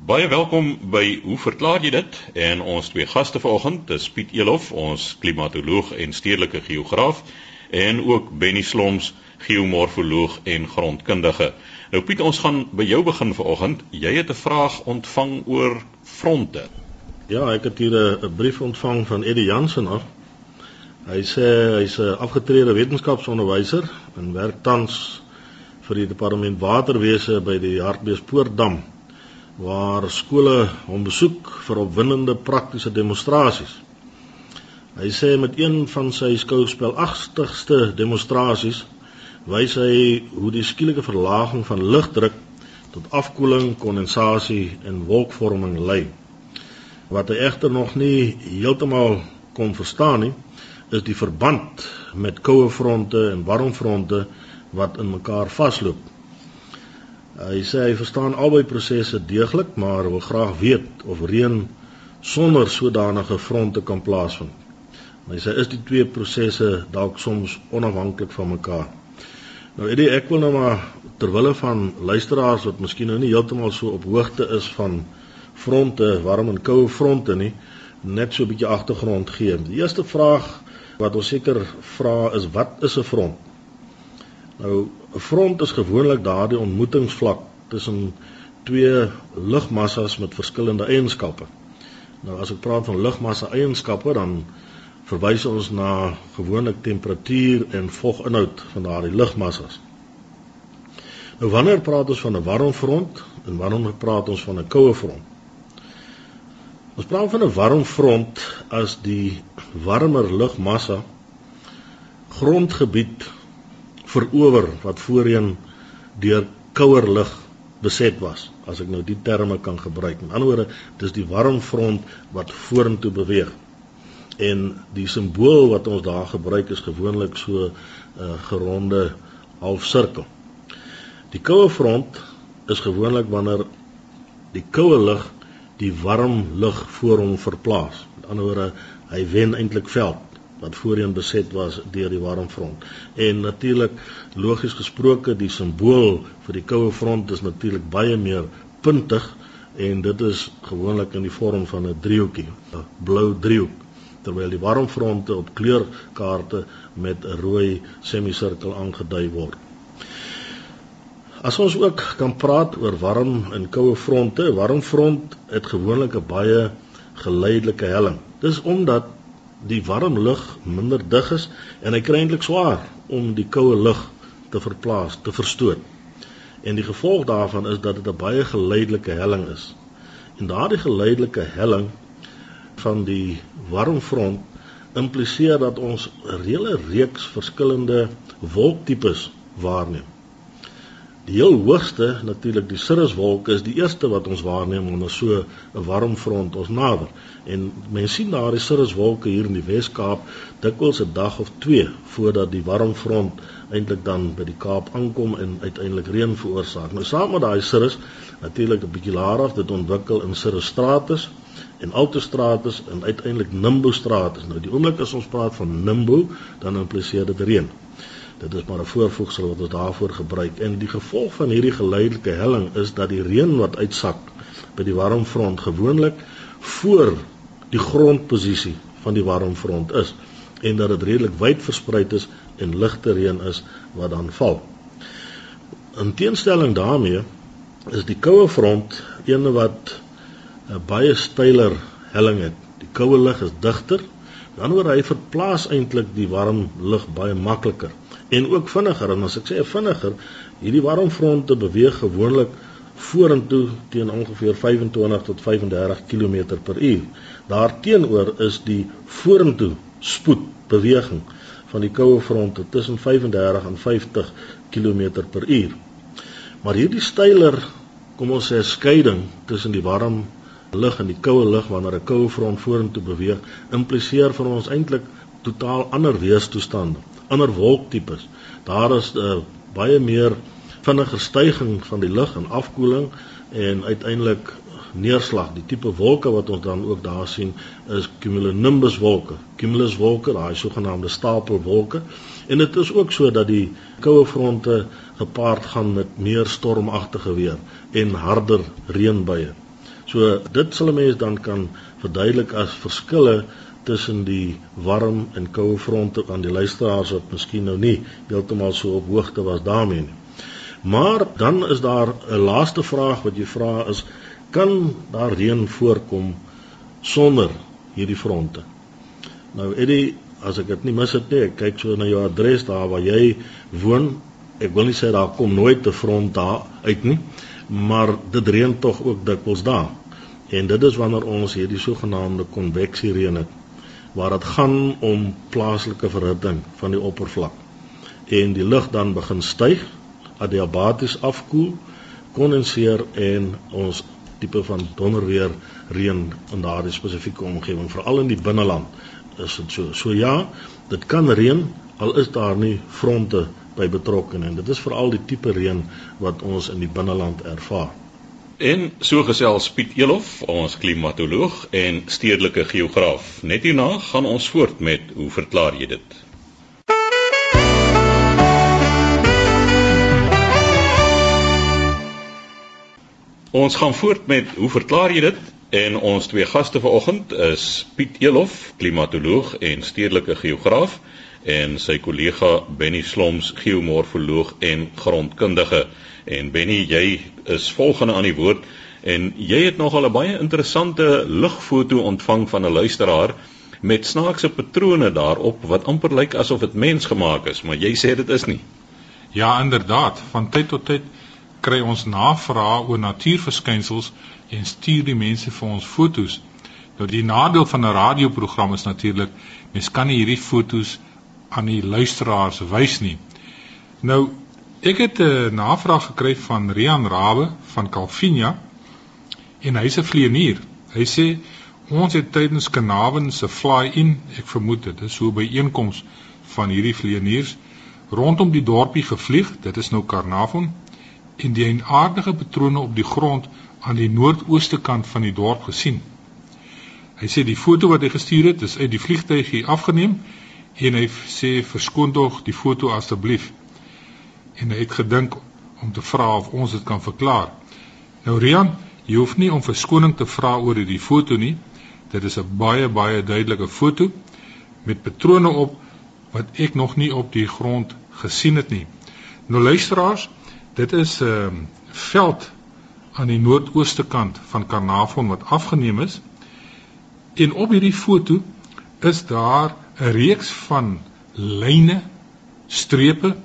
Baie welkom by Hoe verklaar jy dit? En ons twee gaste vanoggend, dis Piet Elof, ons klimatoloog en stedelike geograaf, en ook Benny Sloms, geomorfoloog en grondkundige. Nou Piet, ons gaan by jou begin vanoggend. Jy het 'n vraag ontvang oor fronte. Ja, ek het hier 'n brief ontvang van Eddie Jansen af. Hy sê hy's 'n afgetrede wetenskapsonderwyser en werk tans vir die departement waterwese by die Hartbeespoortdam waar skole hom besoek vir opwindende praktiese demonstrasies. Hy sê met een van sy skouspelagtigste demonstrasies wys hy hoe die skielike verlaging van lugdruk tot afkoeling, kondensasie en wolkvorming lei. Wat hy egter nog nie heeltemal kon verstaan nie, is die verband met koue fronte en warm fronte wat in mekaar vasloop. Hy sê hy verstaan albei prosesse deeglik, maar wil graag weet of reën sonder sodanige fronte kan plaasvind. Hy sê is die twee prosesse dalk soms onafhanklik van mekaar. Nou Eddie, ek wil nou maar terwille van luisteraars wat miskien nou nie heeltemal so op hoogte is van fronte, warm en koue fronte nie, net so 'n bietjie agtergrond gee. Die eerste vraag wat ons seker vra is wat is 'n front? Nou 'n front is gewoonlik daardie ontmoetingsvlak tussen twee lugmassas met verskillende eienskappe. Nou as ek praat van lugmassa eienskappe dan verwys ons na gewoonlik temperatuur en voginhoud van daardie lugmassas. Nou wanneer praat ons van 'n warm front en wanneer praat ons van 'n koue front? Ons praat van 'n warm front as die warmer lugmassa grondgebied verower wat voorheen deur kouer lug beset was, as ek nou die terme kan gebruik. In ander woorde, dis die warm front wat vorentoe beweeg en die simbool wat ons daar gebruik is gewoonlik so 'n uh, geronde halfsirkel. Die koue front is gewoonlik wanneer die koue lug die warm lug voor hom verplaas. Met ander woorde, hy wen eintlik veld wat voorheen beset was deur die warm front. En natuurlik logies gesproke die simbool vir die koue front is natuurlik baie meer puntig en dit is gewoonlik in die vorm van 'n driehoekie, 'n blou driehoek terwyl die warmfronte op kleurkaarte met 'n rooi semisirkel aangedui word. As ons ook kan praat oor warm en koue fronte, warmfront het gewoonlik 'n baie geleidelike helling. Dis omdat die warm lug minder dig is en hy kry eintlik swaar om die koue lug te verplaas, te verstoot. En die gevolg daarvan is dat dit 'n baie geleidelike helling is. En daardie geleidelike helling van die warmfront impliseer dat ons 'n hele reeks verskillende wolktipes waarneem. Die heel hoogste natuurlik die cirruswolke is die eerste wat ons waarneem wanneer so 'n warmfront ons nader. En mense sien daardie cirruswolke hier in die Wes-Kaap dikwels 'n dag of 2 voordat die warmfront eintlik dan by die Kaap aankom en uiteindelik reën veroorsaak. Nou saam met daai cirrus natuurlik 'n bietjie laer af dit ontwikkel in cirrus stratus en Autostratus en uiteindelik Nimbo Stratus. Nou die oomblik as ons praat van Nimbo, dan impliseer dit reën. Dit is maar 'n voorvoegsel wat ons daarvoor gebruik en die gevolg van hierdie geleidelike helling is dat die reën wat uitsak by die warmfront gewoonlik voor die grondposisie van die warmfront is en dat dit redelik wyd versprei is en ligte reën is wat dan val. In teenstelling daarmee is die koue front een wat 'n baie steiler helling het. Die koue lug is digter. Dan word hy verplaas eintlik die warm lug baie makliker en ook vinniger. En as ek sê vinniger, hierdie warm fronte beweeg gewoonlik vorentoe teen ongeveer 25 tot 35 km per uur. Daarteenoor is die vorentoe spoed beweging van die koue fronte tussen 35 en 50 km per uur. Maar hierdie steiler, kom ons sê skeiding tussen die warm lug en die koue lug wanneer 'n koue front vorentoe beweeg, impliseer vir ons eintlik totaal ander weerstoestande, ander wolktipes. Daar is 'n uh, eh, baie meer vinniger stygings van die lug en afkoeling en uiteindelik neerslag. Die tipe wolke wat ons dan ook daar sien is cumulonimbus wolke. Cumulus wolke, daai sogenaamde stapelwolke. En dit is ook so dat die koue fronte gepaard gaan met meer stormagtige weer en harder reënbuie. So dit sal 'n mens dan kan verduidelik as verskille tussen die warm en koue fronte aan die luisteraars wat miskien nou nie heeltemal so op hoogte was daarmee nie. Maar dan is daar 'n laaste vraag wat jy vra is kan daar reën voorkom sonder hierdie fronte? Nou Eddie, as ek dit nie mis het nie, ek kyk so na jou adres daar waar jy woon. Ek wil nie sê daar kom nooit 'n front daar uit nie, maar dit reën tog ook dikwels daar. En dit is wanneer ons hierdie sogenaamde konveksie reën het waar dit gaan om plaaslike verhitting van die oppervlak en die lug dan begin styg, adiabaties afkoel, kondenseer en ons tipe van donderweer reën in daardie spesifieke omgewing, veral in die binneland is dit so. So ja, dit kan reën al is daar nie fronte by betrokke nie. Dit is veral die tipe reën wat ons in die binneland ervaar. En so gesels Piet Elof, ons klimatoloog en stedelike geograaf. Net hierna gaan ons voort met hoe verklaar jy dit? Ons gaan voort met hoe verklaar jy dit? En ons twee gaste vanoggend is Piet Elof, klimatoloog en stedelike geograaf en sy kollega Benny Sloms, geomorfoloog en grondkundige. En Benny, jy is volgende aan die woord en jy het nogal 'n baie interessante ligfoto ontvang van 'n luisteraar met snaakse patrone daarop wat amper lyk asof dit mensgemaak is, maar jy sê dit is nie. Ja, inderdaad, van tyd tot tyd kry ons navrae oor natuurverskynsels en stuur die mense vir ons fotos. Nou die nadeel van 'n radioprogram is natuurlik mens kan nie hierdie fotos aan die luisteraars wys nie. Nou Ek het 'n navraag gekry van Rian Rabe van Calvinia en hy's 'n vlieënier. Hy sê ons het tydens Kanaven se fly-in, ek vermoed dit is so by einkoms van hierdie vlieëniers rondom die dorpie gevlieg. Dit is nou Karnavon en die aardige patrone op die grond aan die noordooste kant van die dorp gesien. Hy sê die foto wat hy gestuur het is uit die vliegtuig hier afgeneem en hy sê verskoon tog die foto asseblief en hy het gedink om te vra of ons dit kan verklaar. Nou Rian, jy hoef nie om verskoning te vra oor hierdie foto nie. Dit is 'n baie baie duidelike foto met patrone op wat ek nog nie op die grond gesien het nie. Nou luisteraars, dit is 'n uh, veld aan die noordooste kant van Karnavon wat afgeneem is. En op hierdie foto is daar 'n reeks van lyne, strepe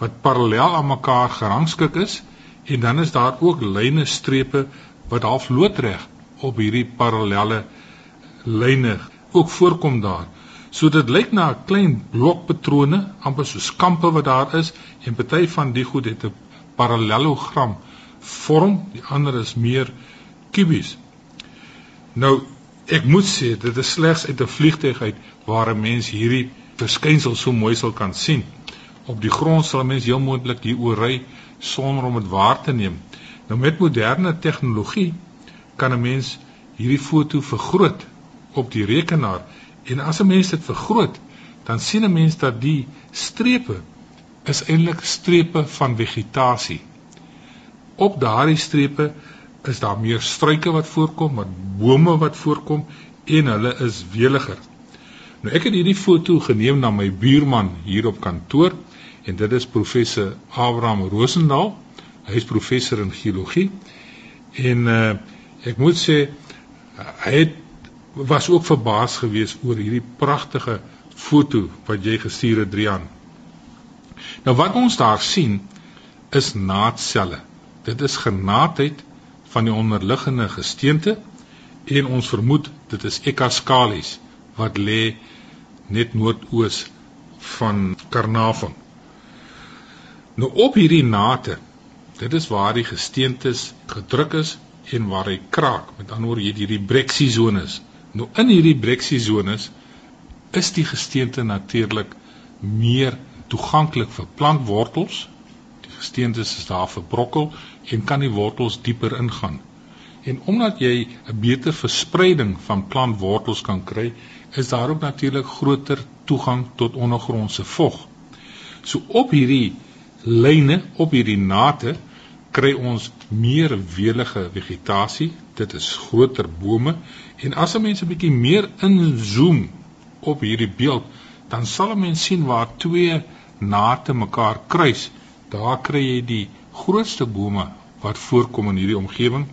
wat parallel aan mekaar gerangskik is en dan is daar ook lyne strepe wat half loodreg op hierdie parallelle lyne ook voorkom daar. So dit lyk na 'n klein blokpatrone, amper so skampe wat daar is en party van die goed het 'n parallelogram vorm, die ander is meer kubies. Nou ek moet sê dit is slegs uit 'n vliegtyg uit waar 'n mens hierdie verskynsel so mooi sal kan sien op die grond sal mens heel moontlik hier oor ry sonder om dit waar te neem. Nou met moderne tegnologie kan 'n mens hierdie foto vergroot op die rekenaar en as 'n mens dit vergroot, dan sien 'n mens dat die strepe is eintlik strepe van vegetasie. Op daardie strepe is daar meer struike wat voorkom, wat bome wat voorkom en hulle is weliger. Nou ek het hierdie foto geneem na my buurman hier op kantoor en dit is professor Abraham Rosendaal. Hy is professor in geologie en uh, ek moet sê hy het was ook verbaas geweest oor hierdie pragtige foto wat jy gestuur het Drian. Nou wat ons daar sien is naatselle. Dit is genaatheid van die onderliggende gesteente en ons vermoed dit is Ekaskalis wat lê net noordoos van Karnavon. Nou op hierdie nate, dit is waar die gesteentes gedruk is en waar hy kraak. Met ander woorde, hierdie breksiesones. Nou in hierdie breksiesones is die gesteente natuurlik meer toeganklik vir plantwortels. Die gesteentes is daar verbrokkel en kan die wortels dieper ingaan. En omdat jy 'n beter verspreiding van plantwortels kan kry, is daar ook natuurlik groter toegang tot ondergrondse vog. So op hierdie lyne op hierdie nate kry ons meer welige vegetasie. Dit is groter bome en as 'n mens 'n bietjie meer inzoom op hierdie beeld, dan sal 'n mens sien waar twee nate mekaar kruis. Daar kry jy die grootste bome wat voorkom in hierdie omgewing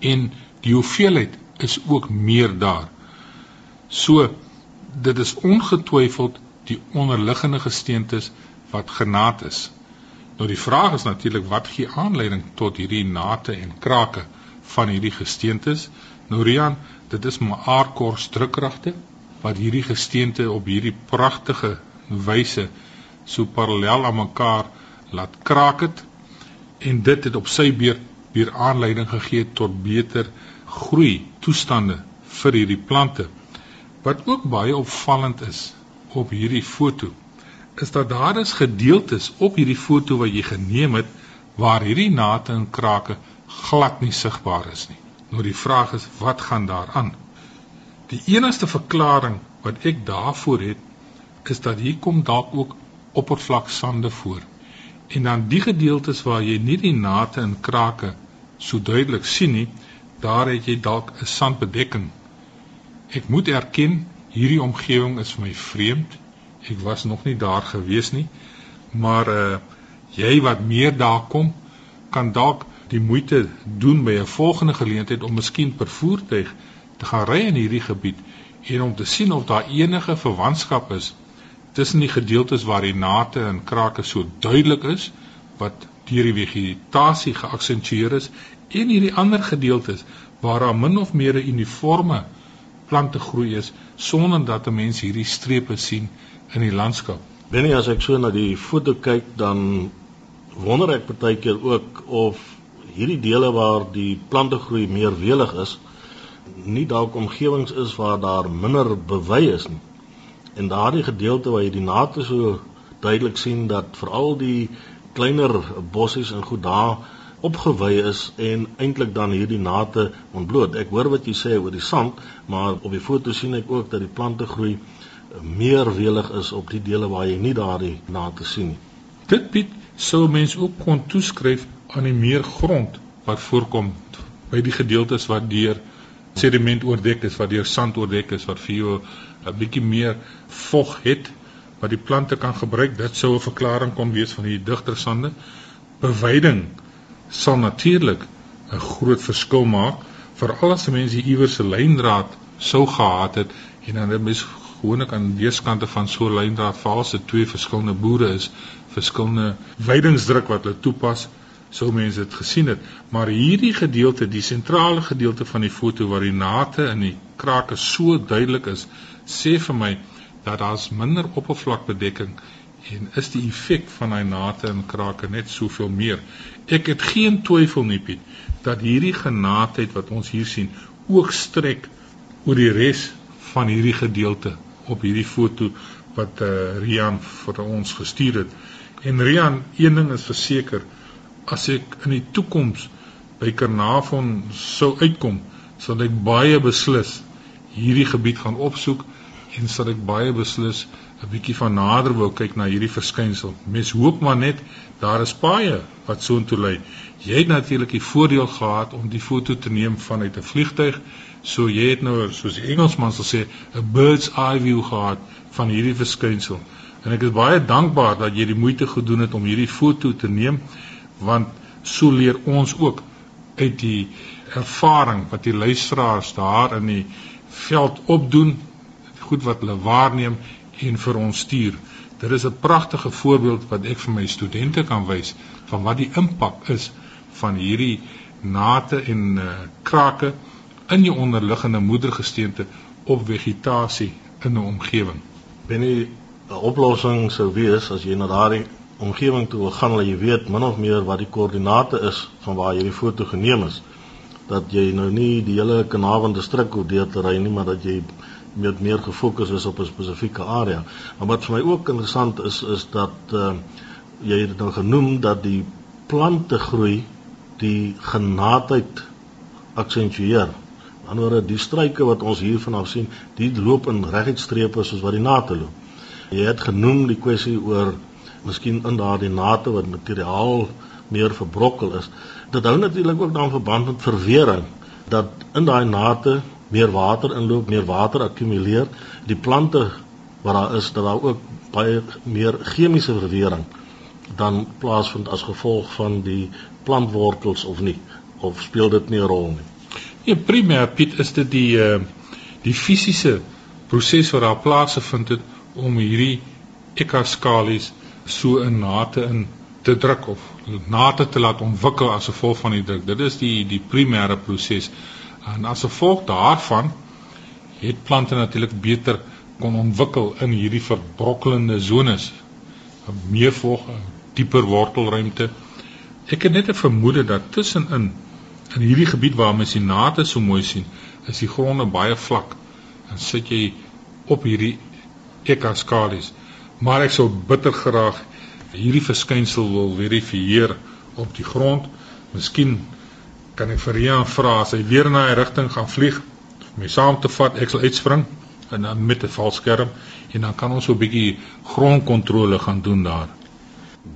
en die hoeveelheid is ook meer daar. So dit is ongetwyfeld die onderliggende gesteentes wat genaat is. Nou die vraag is natuurlik wat gee aanleiding tot hierdie nate en krake van hierdie gesteentes? Nou Rian, dit is maar aardkors drukkragte wat hierdie gesteente op hierdie pragtige wyse so parallel aan mekaar laat kraak het en dit het op sy beurt weer aanleiding gegee tot beter groei toestande vir hierdie plante. Wat ook baie opvallend is op hierdie foto is dat daar is gedeeltes op hierdie foto wat jy geneem het waar hierdie nate en krake glad nie sigbaar is nie. Nou die vraag is wat gaan daaraan? Die enigste verklaring wat ek daarvoor het is dat hier kom dalk ook oppervlaksande voor. En dan die gedeeltes waar jy nie die nate en krake so duidelik sien nie, daar het jy dalk 'n sandbedekking. Ek moet erken, hierdie omgewing is vir my vreemd. Ek was nog nie daar gewees nie. Maar uh jy wat meer daar kom, kan dalk die moeite doen by 'n volgende geleentheid om miskien per voertuig te gaan ry in hierdie gebied en om te sien of daar enige verwantskap is tussen die gedeeltes waar die nate en krake so duidelik is wat deur die vegetasie geaksentueer is en hierdie ander gedeeltes waar daar min of meer 'n uniforme plante groei is sonder dat 'n mens hierdie strepe sien in die landskap. Wanneer as ek so na die foto kyk dan wonder ek baie keer ook of hierdie dele waar die plante groei meer welig is nie dalk omgewings is waar daar minder bewy is nie. En daardie gedeelte waar jy die nate so duidelik sien dat veral die kleiner bossies en goed daar opgewy is en eintlik dan hierdie nate ontbloot. Ek hoor wat jy sê oor die sand, maar op die foto sien ek ook dat die plante groei meer welig is op die dele waar jy nie daardie nate sien nie. Dit bied sou mense ook kon toeskryf aan die meer grond wat voorkom by die gedeeltes wat deur sediment oordek is, wat deur sand oordek is wat vir jou 'n bietjie meer vog het wat die plante kan gebruik. Dit sou 'n verklaring kon wees van die digter sande. Bewyding sal natuurlik 'n groot verskil maak veral as mense iewers 'n lyndraad sou gehad het en dan het mens gewoonlik aan weeskante van so 'n lyndraad veral se twee verskillende boere is, verskillende weidingsdruk wat hulle toepas sou mense dit gesien het maar hierdie gedeelte die sentrale gedeelte van die foto waar die nate in die krake so duidelik is sê vir my dat daar's minder oppervlakbedekking en is die effek van daai nate en krake net soveel meer. Ek het geen twyfel nie Piet dat hierdie genaatheid wat ons hier sien ook strek oor die res van hierdie gedeelte op hierdie foto wat uh, Rian vir ons gestuur het. En Rian, een ding is verseker, as ek in die toekoms by Karnavon sou uitkom, sal ek baie beslis hierdie gebied gaan opsoek en sal ek baie beslis 'n bietjie van nader wou kyk na hierdie verskynsel. Mens hoop maar net daar is paaie wat soontoe lei. Jy het natuurlik die voordeel gehad om die foto te neem vanuit 'n vliegtyg. So jy het nou soos die Engelsman sal sê 'n bird's eye view gehad van hierdie verskynsel. En ek is baie dankbaar dat jy die moeite gedoen het om hierdie foto te neem want so leer ons ook uit die ervaring wat die luisteraars daar in die veld opdoen goed wat hulle waarneem en vir ons stuur. Dit is 'n pragtige voorbeeld wat ek vir my studente kan wys van wat die impak is van hierdie nate en uh, krake in die onderliggende moedergesteente op vegetasie in 'n omgewing. Binne 'n oplossing sou wees as jy na daardie omgewing toe wil gaan, dat jy weet min of meer wat die koördinate is van waar jy die foto geneem is. Dat jy nou nie die hele Kanaal distrik hoef deur te ry nie, maar dat jy met meer gefokus is op 'n spesifieke area. Maar wat vir my ook interessant is is dat uh, jy het nou genoem dat die plante groei die genaatheid aksentueer. Aan die ander die struike wat ons hier vanaf sien, die loop in reguit strepe soos wat die nate loop. Jy het genoem die kwessie oor miskien in daardie nate wat materiaal meer verbrokkel is. Dit hou natuurlik ook dan verband met verwering dat in daai nate meer water inloop, meer water akkumuleer. Die plante wat daar is, dat daar ook baie meer chemiese verwering dan plaasvind as gevolg van die plantwortels of nie of speel dit nie 'n rol nie. Ja, primêr Piet is dit die uh die fisiese proses wat daar plaasgevind het om hierdie ekaskalies so in nate in te druk of nate te laat ontwikkel as gevolg van die druk. Dit is die die primêre proses. En as gevolg daarvan het plante natuurlik beter kon ontwikkel in hierdie verbrokkelende zones. Meer volg, dieper wortelruimte. Ek het net 'n vermoede dat tussenin in hierdie gebied waar mens die nate so mooi sien, is die gronde baie vlak. Dan sit jy op hierdie ekaskalies. Maar ek sou bitter graag hierdie verskynsel wil verifieer op die grond. Miskien kan ek vir Rian vra as hy weer in daai rigting gaan vlieg om my saam te vat, ek sal uitspring en dan met 'n valskerm en dan kan ons so 'n bietjie grondkontrole gaan doen daar.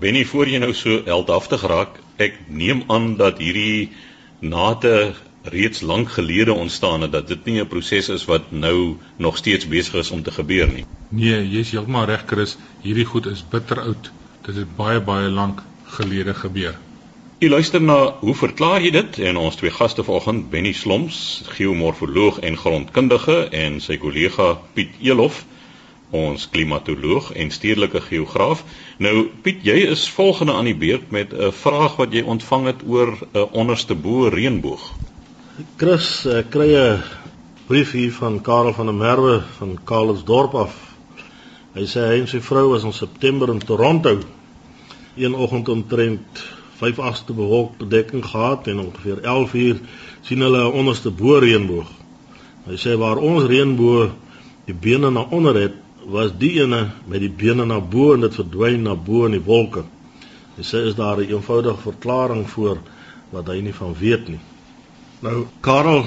Benny, voor jy nou so heldhaftig raak, ek neem aan dat hierdie nate reeds lank gelede ontstaan het dat dit nie 'n proses is wat nou nog steeds besig is om te gebeur nie. Nee, jy's heeltemal reg, Chris. Hierdie goed is bitter oud. Dit het baie baie lank gelede gebeur. U luister na hoe verklaar jy dit en ons twee gaste vanoggend Benny Sloms, geomorfoloog en grondkundige en sy kollega Piet Elof, ons klimatoloog en stedelike geograaf. Nou Piet, jy is volgende aan die beurt met 'n vraag wat jy ontvang het oor 'n onderste bo reënboog. Chris, ek kry 'n brief hier van Karel van der Merwe van Karlsdorp af. Hy sê hy en sy vrou was in September in Toronto. Een oggend omtrent 5 agste bewolk bedekking gehad en ongeveer 11 uur sien hulle 'n onderste bo reënboog. Hy sê waar ons reënboog die bene na onder het, was die ene met die bene na bo en dit verdwyn na bo in die wolke. Hy sê is daar 'n eenvoudige verklaring voor wat hy nie van weet nie. Nou Karel,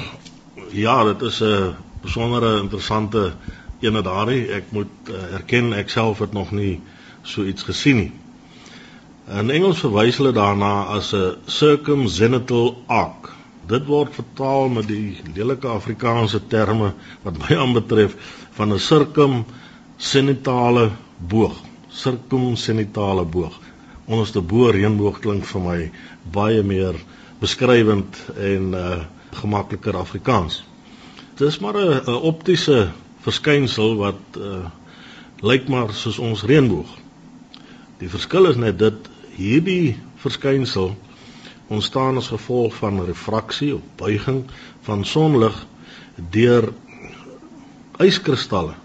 ja, dit is 'n besondere interessante ene daarin. Ek moet uh, erken ek self het nog nie so iets gesien nie. In Engels verwys hulle daarna as 'n circumzennital arc. Dit word vertaal met die lelike Afrikaanse terme wat my aanbetref van 'n circumzenitale boog. Circumzenitale boog. Onderste bo reënboog klink vir my baie meer beskrywend en uh gemakliker Afrikaans. Dit is maar 'n optiese verskynsel wat uh lyk maar soos ons reënboog. Die verskil is net dit hierdie verskynsel ontstaan as gevolg van refraksie of buiging van sonlig deur yskristalle.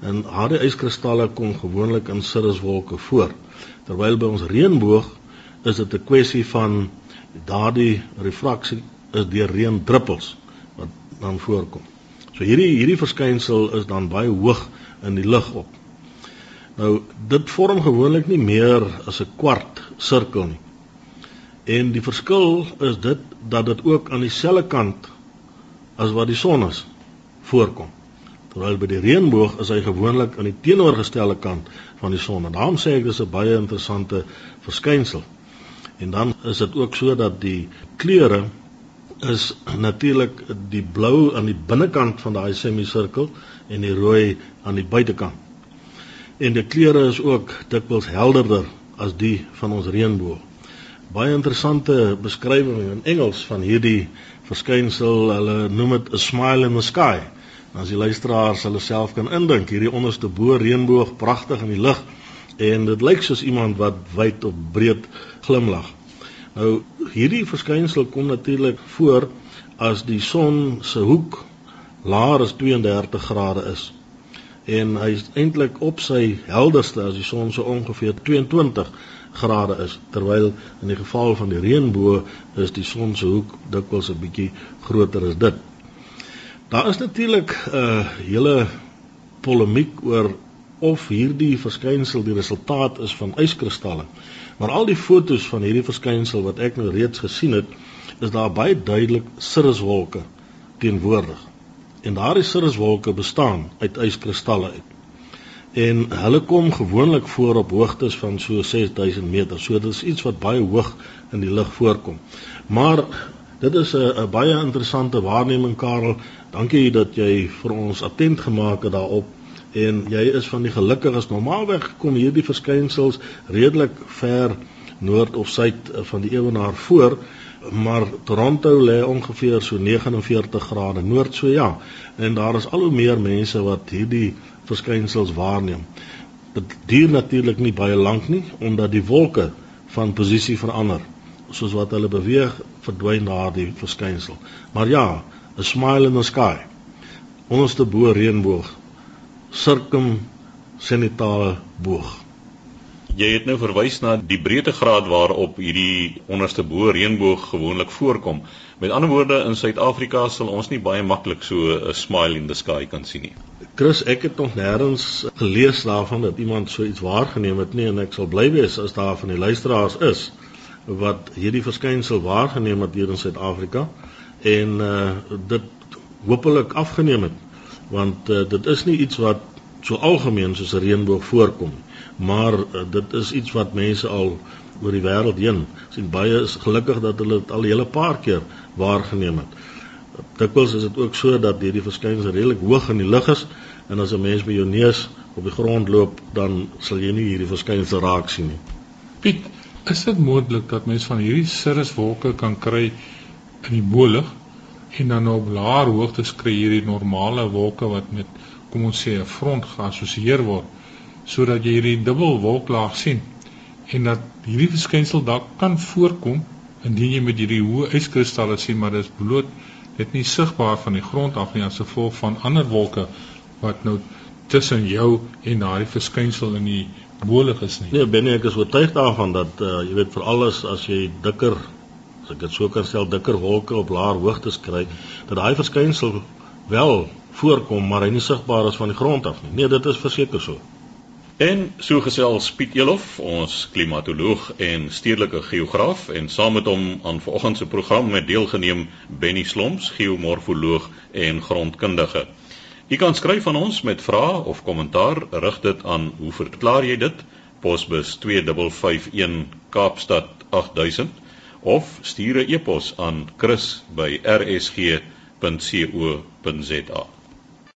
En harde yskristalle kom gewoonlik in cirruswolke voor. Terwyl by ons reënboog is dit 'n kwessie van daardie refraksie is deur reendruppels wat dan voorkom. So hierdie hierdie verskynsel is dan baie hoog in die lug op. Nou dit vorm gewoonlik nie meer as 'n kwart sirkel nie. En die verskil is dit dat dit ook aan dieselfde kant as wat die son is voorkom. Terwyl by die reënboog is hy gewoonlik aan die teenoorgestelde kant van die son. En daarom sê ek dis 'n baie interessante verskynsel. En dan is dit ook so dat die kleure is natuurlik die blou aan die binnekant van daai semisirkel en die rooi aan die buitekant en die kleure is ook dikwels helderder as die van ons reënboog. Baie interessante beskrywing in Engels van hierdie verskynsel. Hulle noem dit 'n smile in the sky. As die luisteraars hulle self kan indink, hierdie onderste bo reënboog pragtig in die lug en dit lyk soos iemand wat wyd of breed glimlag. Nou hierdie verskynsel kom natuurlik voor as die son se hoek laer as 32 grade is en hy is eintlik op sy helderste as die son so ongeveer 22 grade is terwyl in die geval van die reënboog is die son se hoek dikwels 'n bietjie groter as dit. Daar is natuurlik 'n uh, hele polemiek oor of hierdie verskynsel die resultaat is van yskristalle. Maar al die fotos van hierdie verskynsel wat ek nou reeds gesien het, is daar baie duidelik cirruswolke teenwoordig en daardie cirruswolke bestaan uit yskristalle uit. En hulle kom gewoonlik voor op hoogtes van so 6000 meter. So dit is iets wat baie hoog in die lug voorkom. Maar Dit is 'n baie interessante waarneming Karel. Dankie dat jy vir ons attent gemaak het daarop en jy is van die gelukkiges. Normaalweg kom hierdie verskynsels redelik ver noord of suid van die ewenaar voor, maar Toronto lê ongeveer so 49 grade noord so ja. En daar is al hoe meer mense wat hierdie verskynsels waarneem. Dit duur natuurlik nie baie lank nie omdat die wolke van posisie verander. Soos wat hulle beweeg, verdwyn daardie verskynsel. Maar ja, 'n smile in the sky. Onderste bo reënboog. Sirkum senitale boog. Jy het nou verwys na die breedtegraad waarop hierdie onderste bo reënboog gewoonlik voorkom. Met ander woorde in Suid-Afrika sal ons nie baie maklik so 'n smile in the sky kan sien nie. Chris, ek het nog nêrens gelees daarvan dat iemand so iets waargeneem het nie en ek sal bly wees as daar van die luisteraars is wat hierdie verskynsel waargeneem het hier in Suid-Afrika en uh dit hopelik afgeneem het want uh, dit is nie iets wat so algemeen soos 'n reënboog voorkom nie maar uh, dit is iets wat mense al oor die wêreld heen sien baie is gelukkig dat hulle dit al 'n hele paar keer waargeneem het. Dikwels is dit ook so dat hierdie verskynsel redelik hoog in die lug is en as 'n mens by jou neus op die grond loop dan sal jy nie hierdie verskynsel raak sien nie. Piet, is dit moontlik dat mens van hierdie cirruswolke kan kry in die bolig en dan op laer hoogtes kry hierdie normale wolke wat met kom ons sê 'n front geassosieer word? Sodat jy hierdie dubbel wolklaag sien en dat hierdie verskynsel dalk kan voorkom indien jy met hierdie hoë yskristalle sien maar dit is bloot dit nie sigbaar van die grond af nie as gevolg van ander wolke wat nou tussen jou en daardie verskynsel in die bolig is nie. Nee, binne ek is oortuig daarvan dat uh, jy weet vir alles as jy dikker as ek dit so kan stel dikker wolke op laer hoogtes kry dat daai verskynsel wel voorkom maar hy nie sigbaar is van die grond af nie. Nee, dit is verseker so. En so gesels Piet Elof, ons klimatoloog en stedelike geograaf en saam met hom aan vanoggend se program met deelgeneem Benny Slomps, geomorfoloog en grondkundige. U kan skryf aan ons met vrae of kommentaar, rig dit aan hoe verklaar jy dit? Posbus 2551 Kaapstad 8000 of stuur 'n e-pos aan chris@rsg.co.za.